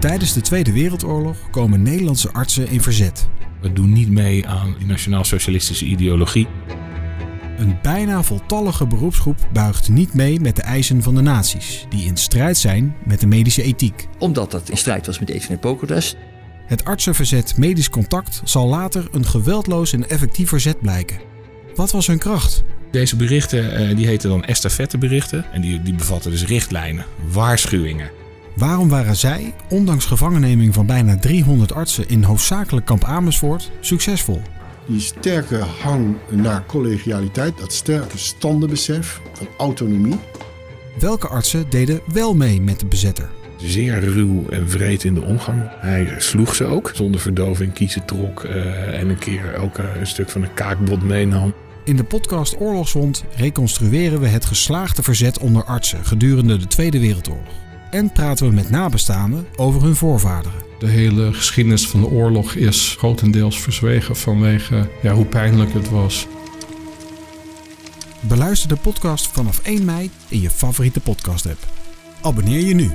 Tijdens de Tweede Wereldoorlog komen Nederlandse artsen in verzet. We doen niet mee aan die nationaal-socialistische ideologie. Een bijna voltallige beroepsgroep buigt niet mee met de eisen van de nazi's, die in strijd zijn met de medische ethiek. Omdat dat in strijd was met Etienne Hippocrates. Het artsenverzet Medisch Contact zal later een geweldloos en effectief verzet blijken. Wat was hun kracht? Deze berichten eh, die heten dan estafetteberichten en die, die bevatten dus richtlijnen, waarschuwingen. Waarom waren zij, ondanks gevangenneming van bijna 300 artsen in hoofdzakelijk kamp Amersfoort, succesvol? Die sterke hang naar collegialiteit, dat sterke standenbesef van autonomie. Welke artsen deden wel mee met de bezetter? Zeer ruw en vreed in de omgang. Hij sloeg ze ook, zonder verdoving, kiezen trok eh, en een keer ook een stuk van een kaakbot meenam. In de podcast Oorlogswond reconstrueren we het geslaagde verzet onder artsen gedurende de Tweede Wereldoorlog. En praten we met nabestaanden over hun voorvaderen. De hele geschiedenis van de oorlog is grotendeels verzwegen vanwege ja, hoe pijnlijk het was. Beluister de podcast vanaf 1 mei in je favoriete podcast app. Abonneer je nu.